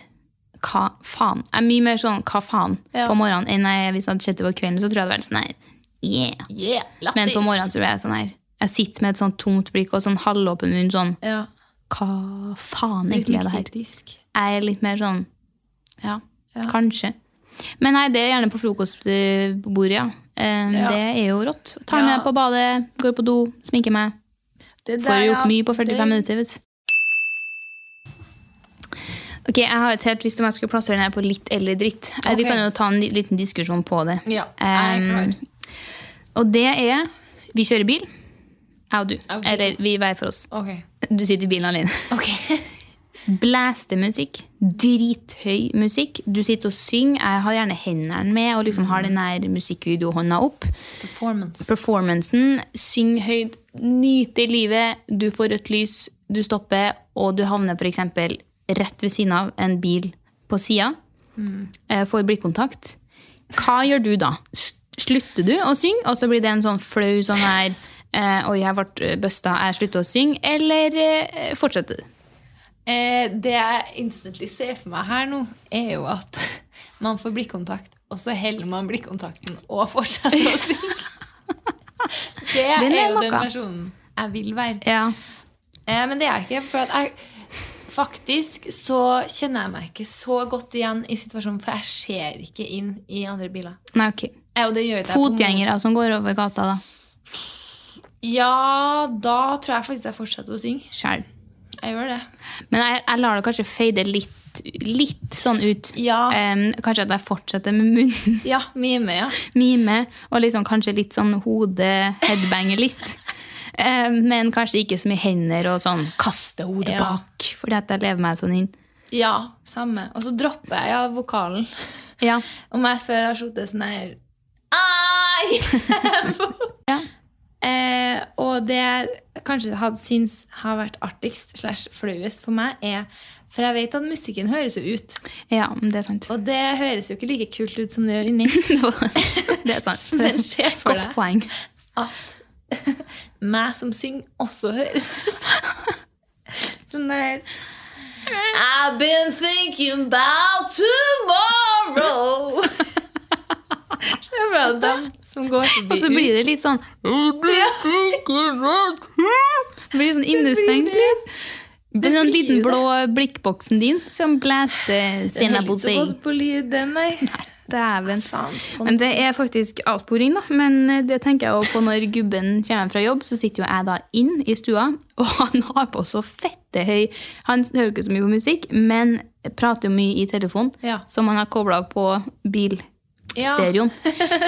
Hva faen? Jeg er mye mer sånn hva faen Ja. på morgenen enn jeg, hvis jeg hadde sett det på kvelden. Så tror jeg det hadde vært sånn her yeah. Yeah, Men på morgenen så blir jeg sånn her Jeg sitter med et sånn tomt blikk og sånn halvåpen munn sånn Ja. Hva faen egentlig er det her? Jeg er litt mer sånn Ja, Ja. kanskje. Men nei, det er gjerne på frokostbordet, ja. Um, Ja. Det er jo rått. Tar Ja. med på badet, går på do, sminker meg. Det Får gjort mye på 45 det- minutter, vet du. Ok, jeg har et helt Hvis jeg skulle plassere den her på litt eller dritt Okay. Vi kan jo ta en liten diskusjon på det. Ja, jeg er klar. Um, og det er Vi kjører bil. Jeg og du. Okay. Eller vi hver for oss. Okay. Du sitter i bilen alene. Okay. [laughs] Blæste musikk. Drithøy musikk. Du sitter og synger. Jeg har gjerne hendene med og liksom har den her musikkvideohånda opp. Performance. Performancen. Syng høyt. Nyte livet. Du får rødt lys. Du stopper, og du havner f.eks. rett ved siden av en bil på sida. Mm. Får blikkontakt. Hva gjør du da? Slutter du å synge, og så blir det en sånn flau sånn her eh, Oi, jeg ble busta, jeg slutter å synge. Eller eh, fortsetter du? Eh, det jeg instantly ser for meg her nå, er jo at [laughs] man får blikkontakt, og så heller man blikkontakten og fortsetter å synge. [laughs] Det er, er jo den personen jeg vil være. Ja. Eh, men det er jeg ikke. For at jeg faktisk så kjenner jeg meg ikke så godt igjen i situasjonen, for jeg ser ikke inn i andre biler. Nei, ok. Eh, jeg Fotgjengere som går over gata, da. Ja, da tror jeg faktisk jeg fortsetter å synge. Sjæl. Jeg gjør det. Men jeg, jeg lar det kanskje fade litt, litt sånn ut. Ja. Um, kanskje at jeg fortsetter med munnen. Ja, mime, ja. Mime. Og sånn, kanskje litt sånn hode headbanger litt. um, men kanskje ikke så mye hender og sånn kaste hodet Ja. bak. Fordi at jeg lever meg sånn inn. Ja, samme. Og så dropper jeg ja, vokalen. Ja. Om jeg før har sittet sånn her Ai! [laughs] Ja. Eh, og det jeg kanskje hadde syns har vært artigst slash flauest for meg, er For jeg vet at musikken høres jo ut. ja, det er sant. Og det høres jo ikke like kult ut som det gjør inni. [laughs] det er sant. [laughs] Men se for Godt deg poeng. at [laughs] meg som synger, også høres ut. Sånn der I've been thinking about tomorrow. Se for dem som går forbi. Og så blir det litt sånn Det blir sånn innestengt litt. Den liten blå blikkboksen din som blæste Den Sena så godt på lyd, den, nei. Dæven. Faen, sånn. Men det er faktisk avsporing, da. Men eh, det tenker jeg på når gubben kommer fra jobb, så sitter jo jeg da inn i stua, [laughs] og han har på så fette høy Han hører ikke så mye på musikk, men prater jo mye i telefon, Ja. som han har kobla på bilstereoen.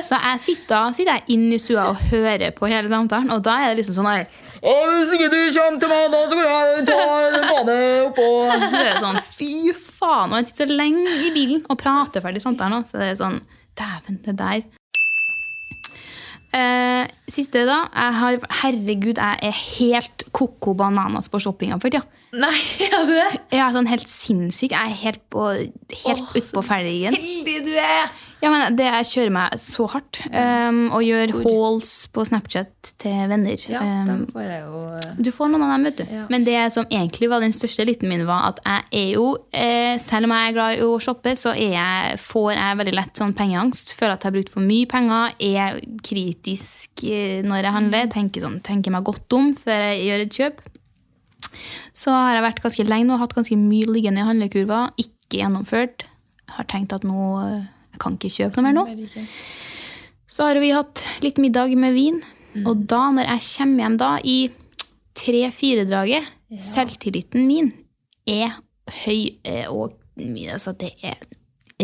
Så jeg sitter, sitter jeg inn i stua og hører på hele samtalen, og da er det liksom sånn her Hvis ikke du kommer til meg, da skal jeg ta badet oppå [laughs] Det er sånn, Fy faen! Og jeg sitter så lenge i bilen og prater ferdig samtalen. Så det er sånn Dæven, det der. Eh, siste, da. Jeg har, herregud, jeg er helt koko bananas på shoppinga for tida. Nei, [laughs] ja, du er Jeg er sånn helt sinnssyk. Jeg er helt, på, helt utpå felgen. heldig du er! Ja, men det jeg kjører meg så hardt. Um, og gjør hauls på Snapchat til venner. Ja, Um, dem får jeg jo eh, du får noen av dem, vet du. Ja. Men det som egentlig var den største eliten min, var at jeg er jo, eh, selv om jeg er glad i å shoppe, så jeg, får jeg veldig lett sånn pengeangst. Føler at jeg har brukt for mye penger, er kritisk eh, når jeg handler. Tenker, sånn, tenker meg godt om før jeg gjør et kjøp. Så har jeg vært ganske lenge nå, hatt ganske mye liggende i handlekurva. Ikke gjennomført. Har tenkt at nå eh, jeg kan ikke kjøpe noe mer nå. Så har vi hatt litt middag med vin. Og da, når jeg kommer hjem da i tre-fire-draget, selvtilliten min er høy. eh, Og altså det er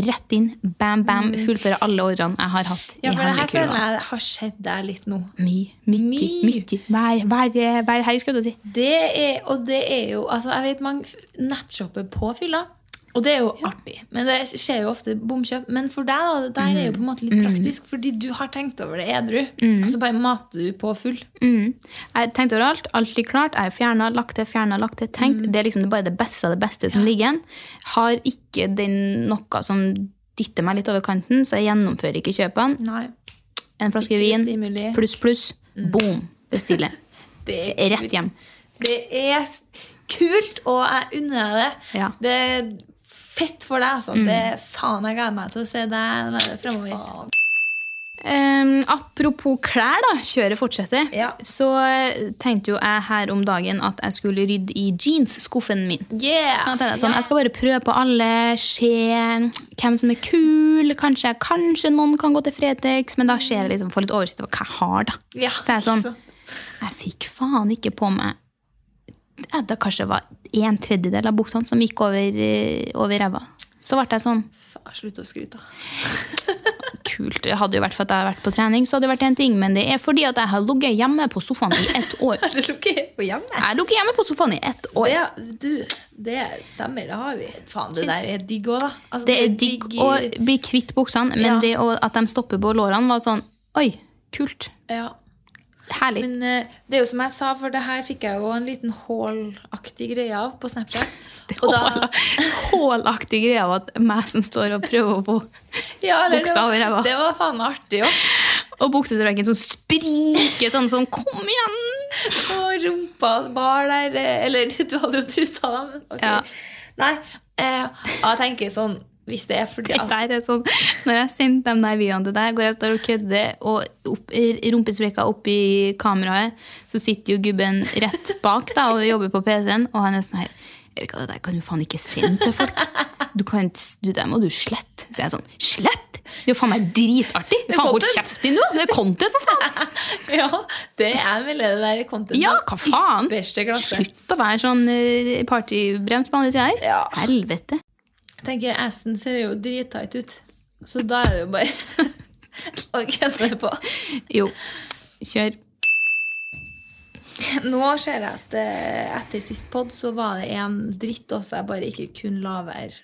rett inn, bam, bam, fullføre alle årene jeg har hatt Ja, i for det her føler jeg har skjedd deg litt nå. Mye, mye, Mye. mye. Hver, hver, hver helg, skal du si. Det er, og det er jo altså Jeg vet mange nettshopper på fylla. Og det er jo artig. Men det skjer jo ofte bomkjøp. Men for deg, da, det der er jo på en måte litt praktisk, fordi du har tenkt over det edru. Og så bare mater du på full. Mm. Jeg tenkte over alt. Alt ligger klart. Jeg har fjerna, lagt til, fjerna, lagt til. Tenkt. Det er liksom bare det beste av det beste som ligger igjen. Har ikke den noe som dytter meg litt over kanten, så jeg gjennomfører ikke kjøpene. Nei. En flaske Ikke vin, stimuli. pluss, pluss, boom, bestille. [laughs] Det er Rett hjem. Det er kult, og jeg unner deg det. Ja. Det fett for deg. Altså. Det er faen, Jeg gleder meg til å se deg fremover. Um, apropos klær, da. Kjøret fortsetter. Ja. Så eh, tenkte jo jeg her om dagen at jeg skulle rydde i jeansskuffen min. Yeah! Jeg, sånn, jeg skal bare prøve på alle, se hvem som er kul. Kanskje, kanskje noen kan gå til Fretex, men da ser jeg liksom, får litt oversikt over hva jeg har. da. Ja, Så jeg er sånn, jeg fikk faen ikke på meg Det kanskje var en tredjedel av buksene som gikk over, eh, over ræva. Så ble jeg sånn Faen, Slutt å skryte. [laughs] Kult. Det hadde jo vært for at jeg hadde vært på trening, så hadde det vært en ting, men det er fordi at jeg har ligget hjemme på sofaen i ett år. [laughs] Har du lukket hjemme? Jeg har ligget hjemme på sofaen i ett år. Det, du, det stemmer, det har vi. Faen, det der er digg òg, da. Altså, Det er digg å bli kvitt buksene, men Ja. det at de stopper på lårene, var sånn Oi, kult. Ja. Herlig. Men uh, det er jo som jeg sa, for det her fikk jeg jo en liten hålaktig greie av på Snapchat. [laughs] Hålaktig greie av at meg som står og prøver å få [laughs] ja, Buksa over ræva. det var faen artig òg. Og buksetrekken som spriker sånn sånn Kom igjen! [laughs] Og rumpa bar der eh, Eller du hadde jo trusa, da. Men, ok. Ja. Nei, Uh, jeg tenker sånn Hvis det er fordi altså, det er sånn, når jeg sendte de der videoene til deg, går jeg og kødder, og opp, rumpesprekker oppi kameraet, så sitter jo gubben rett bak da, og jobber på PC-en, og han er sånn her Erika, det der kan du faen ikke sende til folk. Du kan, du, det må du slette. Så jeg er sånn Slett? Det er jo faen meg dritartig! Faen, hold kjeft din, nå! Det er content, for faen! [laughs] Ja, det er vel det der content. Ja, hva faen? Slutt å være sånn partybremt partybrems på andre sida her. Ja. Helvete. Jeg tenker Assen ser jo drittight ut. Så da er det jo bare [laughs] å kødde på. Jo, kjør. Nå ser jeg at eh, etter sist pod så var det en dritt også jeg bare ikke kunne la være.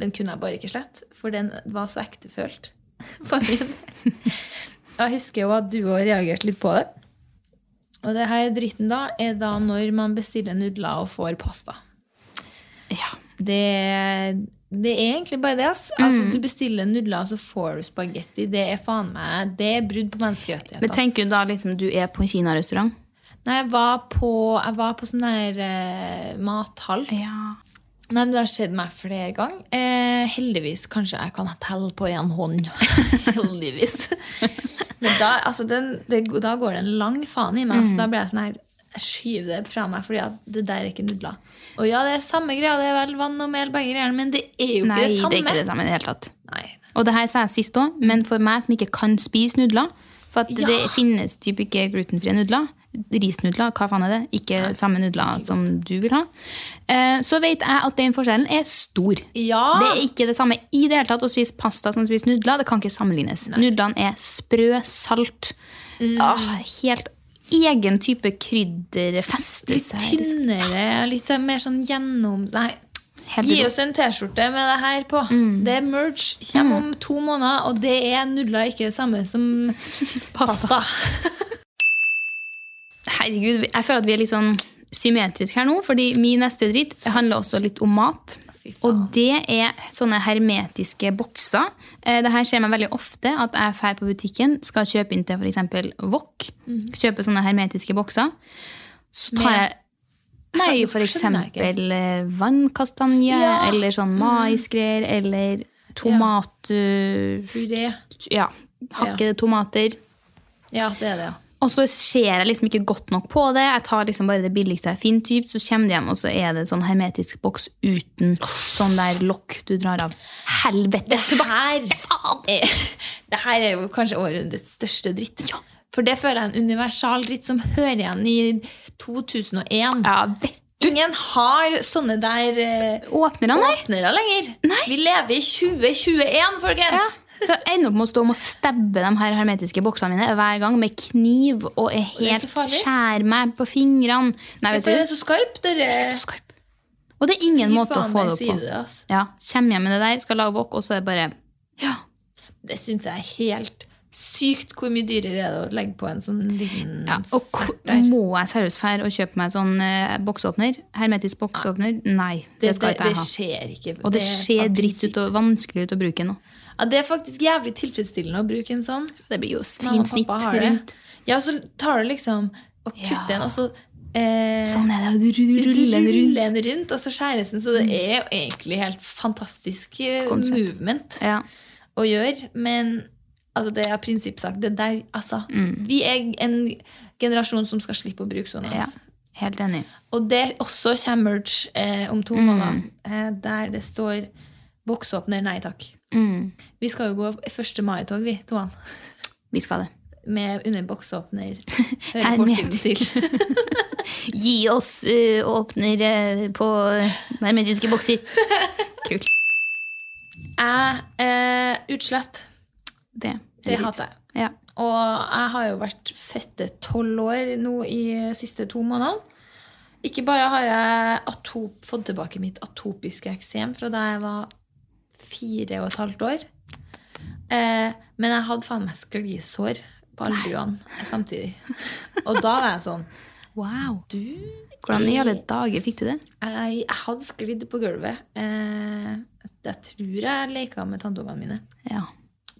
Den kunne jeg bare ikke slette, for den var så ektefølt. [laughs] For min. Jeg husker jo at du òg reagerte litt på det. Og det her dritten da er da når man bestiller nudler og får pasta. Ja. Det, det er egentlig bare det. ass. Altså, du bestiller nudler, og så får du spagetti. Det er faen meg, det er brudd på menneskerettigheter. Men tenker du da liksom du er på en kinarestaurant? Nei, jeg var på, jeg var på sånn der eh, mathall. Ja. Nei, men Det har skjedd meg flere ganger. Eh, heldigvis. Kanskje jeg kan telle på én hånd. [laughs] heldigvis. [laughs] Men da, altså, den, det, da går det en lang faen i meg. Så da blir jeg sånn her jeg skyver det fra meg, fordi at det der er ikke nudler. Og ja, det er samme greia, det er vel vann og mel, begge greiene, men det er jo Nei, ikke det samme. det er ikke det samme i det hele tatt. Nei. Og det her sa jeg sist òg, men for meg som ikke kan spise nudler For at Ja. det finnes typ ikke glutenfrie nudler. Risnudler, hva faen er det? Ikke samme nudler som du vil ha. Eh, Så vet jeg at den forskjellen er stor. Ja. Det er ikke det samme i det hele tatt å spise pasta som å spise nudler. Det kan ikke sammenlignes. Nudlene er sprø, salt. Mm. Åh, helt egen type krydder festes Litt liksom. tynnere, litt mer sånn gjennom Nei. Gi oss en T-skjorte med det her på. Mm. Det er merge. Kommer om to måneder, og det er nudler ikke det samme som [laughs] pasta. Herregud, jeg føler at vi er litt sånn symmetriske her nå, fordi min neste dritt handler også litt om mat. Og det er sånne hermetiske bokser. Eh, Det her skjer meg veldig ofte at jeg drar på butikken, skal kjøpe inn til f.eks. Wok. Kjøpe sånne hermetiske bokser. Så tar jeg Nei, eksempel eh, vannkastanje, Ja. eller sånn maisgreier, eller tomat... eh. Ja, hakkede tomater. Ja, det er det, ja. Og så ser jeg liksom ikke godt nok på det. Jeg tar liksom bare det billigste jeg finner. Typ, så kommer det hjem, og så er det sånn hermetisk boks uten sånn der lokk du drar av. Helvete! Det her, er, det her er jo kanskje årets største dritt. For det føler jeg er en universal dritt som hører igjen i 2001. Ja, vet Ingen har sånne der eh, Åpner han, nei? åpnere lenger. Nei. Vi lever i 2021, folkens! Ja. Så jeg ender opp med å stå og stabbe de her hermetiske boksene mine hver gang med kniv og er er helt skjærer skjær meg på fingrene. Nei, vet du. Det er så skarp. Dere. Så skarp. Og det er ingen Fy måte å få det opp på. det, altså. Ja, Kommer hjem med det der, skal lage wok, og så er det bare Ja. Det syns jeg er helt sykt hvor mye dyrere er det å legge på en sånn liten ja. Og sert der. må jeg seriøst dra og kjøpe meg en sånn eh, boksåpner? Hermetisk boksåpner? Nei, det, Det, skal det, ikke jeg ha. skjer ikke. Og det det ser dritt ut og vanskelig ut å bruke nå. Ja, det er faktisk jævlig tilfredsstillende å bruke en sånn. Det blir jo fint snitt det. rundt. Ja, så tar du liksom og kutter Ja. en, og så eh, Sånn er det. ruller den rundt. rundt, og så skjæres den. Så det er jo egentlig helt fantastisk eh, Konsept. movement Ja. å gjøre. Men altså, det er prinsippsak. Det der, altså, Vi er en generasjon som skal slippe å bruke sånn. Altså. ja. Helt enig. Og det også kommer merch eh, om to Mm. måneder, eh, der det står 'boksåpner, nei takk'. Mm. Vi skal jo gå 1. mai-tog, vi toene. Vi skal det. Med under boksåpner. [laughs] Hører fortiden til. [laughs] Gi oss uh, åpner uh, på hermetiske bokser. [laughs] Kult. Jeg eh, Utslett. Det, Det hater jeg. Ja. Og jeg har jo vært fette tolv år nå i siste to månedene. Ikke bare har jeg atop, fått tilbake mitt atopiske eksem fra da jeg var fire og et halvt år. Eh, men jeg hadde faen meg sklisår på albuene samtidig. Og da var jeg sånn Wow. Du Hvordan i alle dager fikk du det? Jeg, jeg hadde sklidd på gulvet. Eh, jeg tror jeg leka med tanntungene mine. Ja.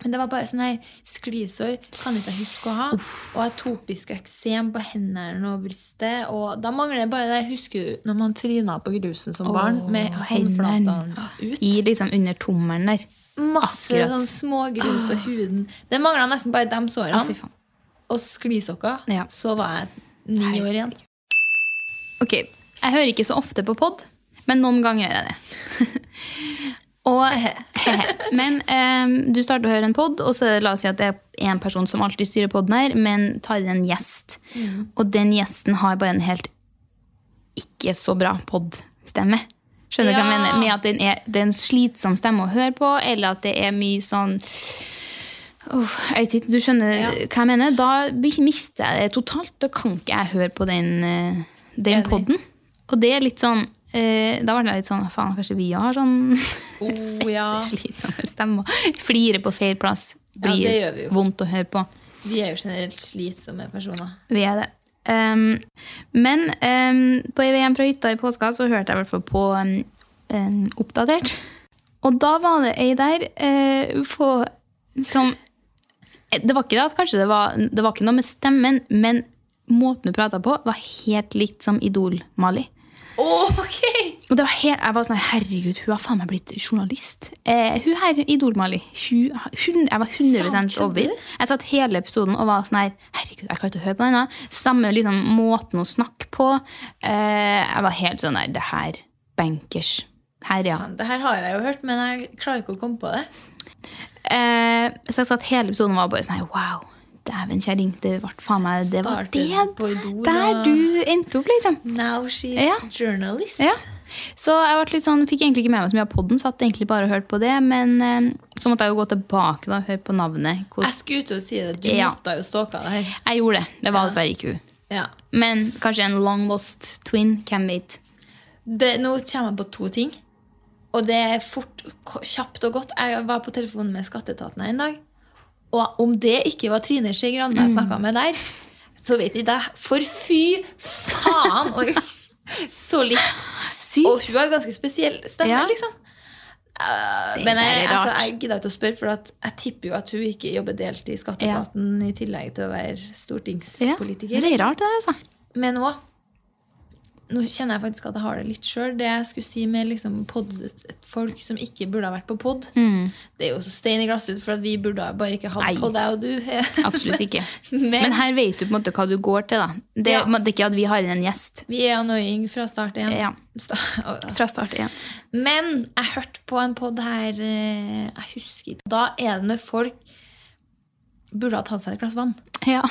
Men det var bare sånn her sklisår kan ikke jeg huske å ha. Og atopisk eksem på hendene og brystet. Og da mangler det bare det der, husker du, når man tryna på grusen som barn med hendene håndflatene ut. I liksom under tommelen der. Masse akkurat. sånn smågrus og huden. Det mangla nesten bare de sårene. Ah, og sklisokker. Ja. Så var jeg ni år igjen. Ok, jeg hører ikke så ofte på pod, men noen ganger gjør jeg det. [laughs] og, men um, du starter å høre en pod, og så la oss si at det er en person som alltid styrer podden her, men tar inn en gjest. Og den gjesten har bare en helt ikke så bra podstemme. Skjønner du hva jeg mener? Med at den er, det er en slitsom stemme å høre på, eller at det er mye sånn Oh, jeg Du skjønner hva jeg mener? Da mister jeg det totalt. Da kan ikke jeg høre på den, eh, den poden. Og det er litt sånn eh, Da var det litt sånn Faen, kanskje vi òg har sånn Oh, [laughs] ja. slitsomme stemmer. Flire på feil plass. Blir jo. vondt å høre på. Vi er jo generelt slitsomme personer. Vi er det. Um, men um, på EVM fra hytta i påska så hørte jeg i hvert fall på um, um, Oppdatert. Og da var det ei der uh, på, som Det var ikke det at kanskje det var, det var ikke noe med stemmen, men måten hun prata på, var helt likt som Idol-Mali. Ok! Og det var helt, jeg var sånn, herregud, hun har faen meg blitt journalist. Eh, hun her, Idol-Mali, jeg var 100 Faen, kødder overbevist. Jeg satt hele episoden og var sånn her, herregud, jeg klarer ikke å høre på denne. Samme liksom, måten å snakke på. Eh, jeg var helt sånn her det her, bankers. Her, ja. Det her har jeg jo hørt, men jeg klarer ikke å komme på det. Eh, så jeg satt hele episoden og var bare sånn her, wow, dæven kjerring. det ble faen meg, det var det der du endte opp, liksom. Now she's Ja. journalist. Ja. Så jeg sånn, fikk egentlig ikke med meg så mye av podden, satt egentlig bare og hørte på det, men eh, så måtte jeg jo gå tilbake da, og høre på navnet. Hvor, Jeg skulle ut og si det. Du Ja. måtte jo stalke det her. jeg gjorde det, det var dessverre ikke hun. Ja. Men kanskje en long lost twin, hvem vet. Det, nå kommer jeg på to ting. Og det er fort, kjapt og godt. Jeg var på telefonen med Skatteetaten her en dag. Og om det ikke var Trine Skei Grande jeg snakka med der, så vet ikke jeg. For fy faen! Oi. Så likt. Sykt. Og hun har ganske spesiell stemme, Ja. liksom. Uh, men jeg, altså, jeg gidder ikke å spørre, for at jeg tipper jo at hun ikke jobber deltid i Skatteetaten i tillegg til å være Ja. stortingspolitiker. Det er rart, det der, altså. Men òg Nå kjenner jeg faktisk at jeg har det litt sjøl. Det jeg skulle si med liksom pod, folk som ikke burde ha vært på pod, det er jo så stein i glasshus, for at vi burde bare ikke Mm. Hatt på deg og du. [laughs] Absolutt ikke. Men, Men her vet du på en måte hva du går til, da. Det, Ja. det er ikke at vi har inn en gjest vi er annoying fra start igjen. Ja. Sta- fra start igjen. Men jeg hørte på en pod her eh, Jeg husker ikke. Da er det når folk burde ha tatt seg et glass vann. Ja. [laughs]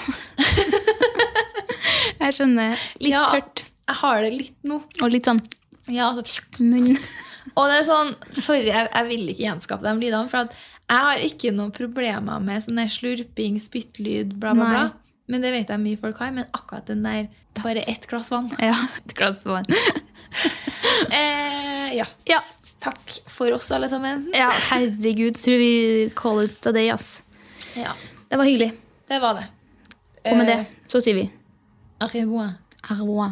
jeg skjønner. Litt Ja. tørt. Jeg har det litt nå. Og litt sånn Ja, så munn. [laughs] Og det er sånn, sorry, jeg, jeg vil ikke gjenskape de lydene, for jeg har ikke noen problemer med sånn slurping, spyttlyd, bla, bla, bla. Men det vet jeg mye folk har. Men akkurat den der bare ett glass vann [laughs] Ja, et glass vann. [laughs] Eh, ja. Ja. Takk for oss, alle sammen. Ja, herregud. Tror vi call it a day, ass. Ja, Det var hyggelig. det var det. Og med Eh, det så sier vi Au revoir. au revoir.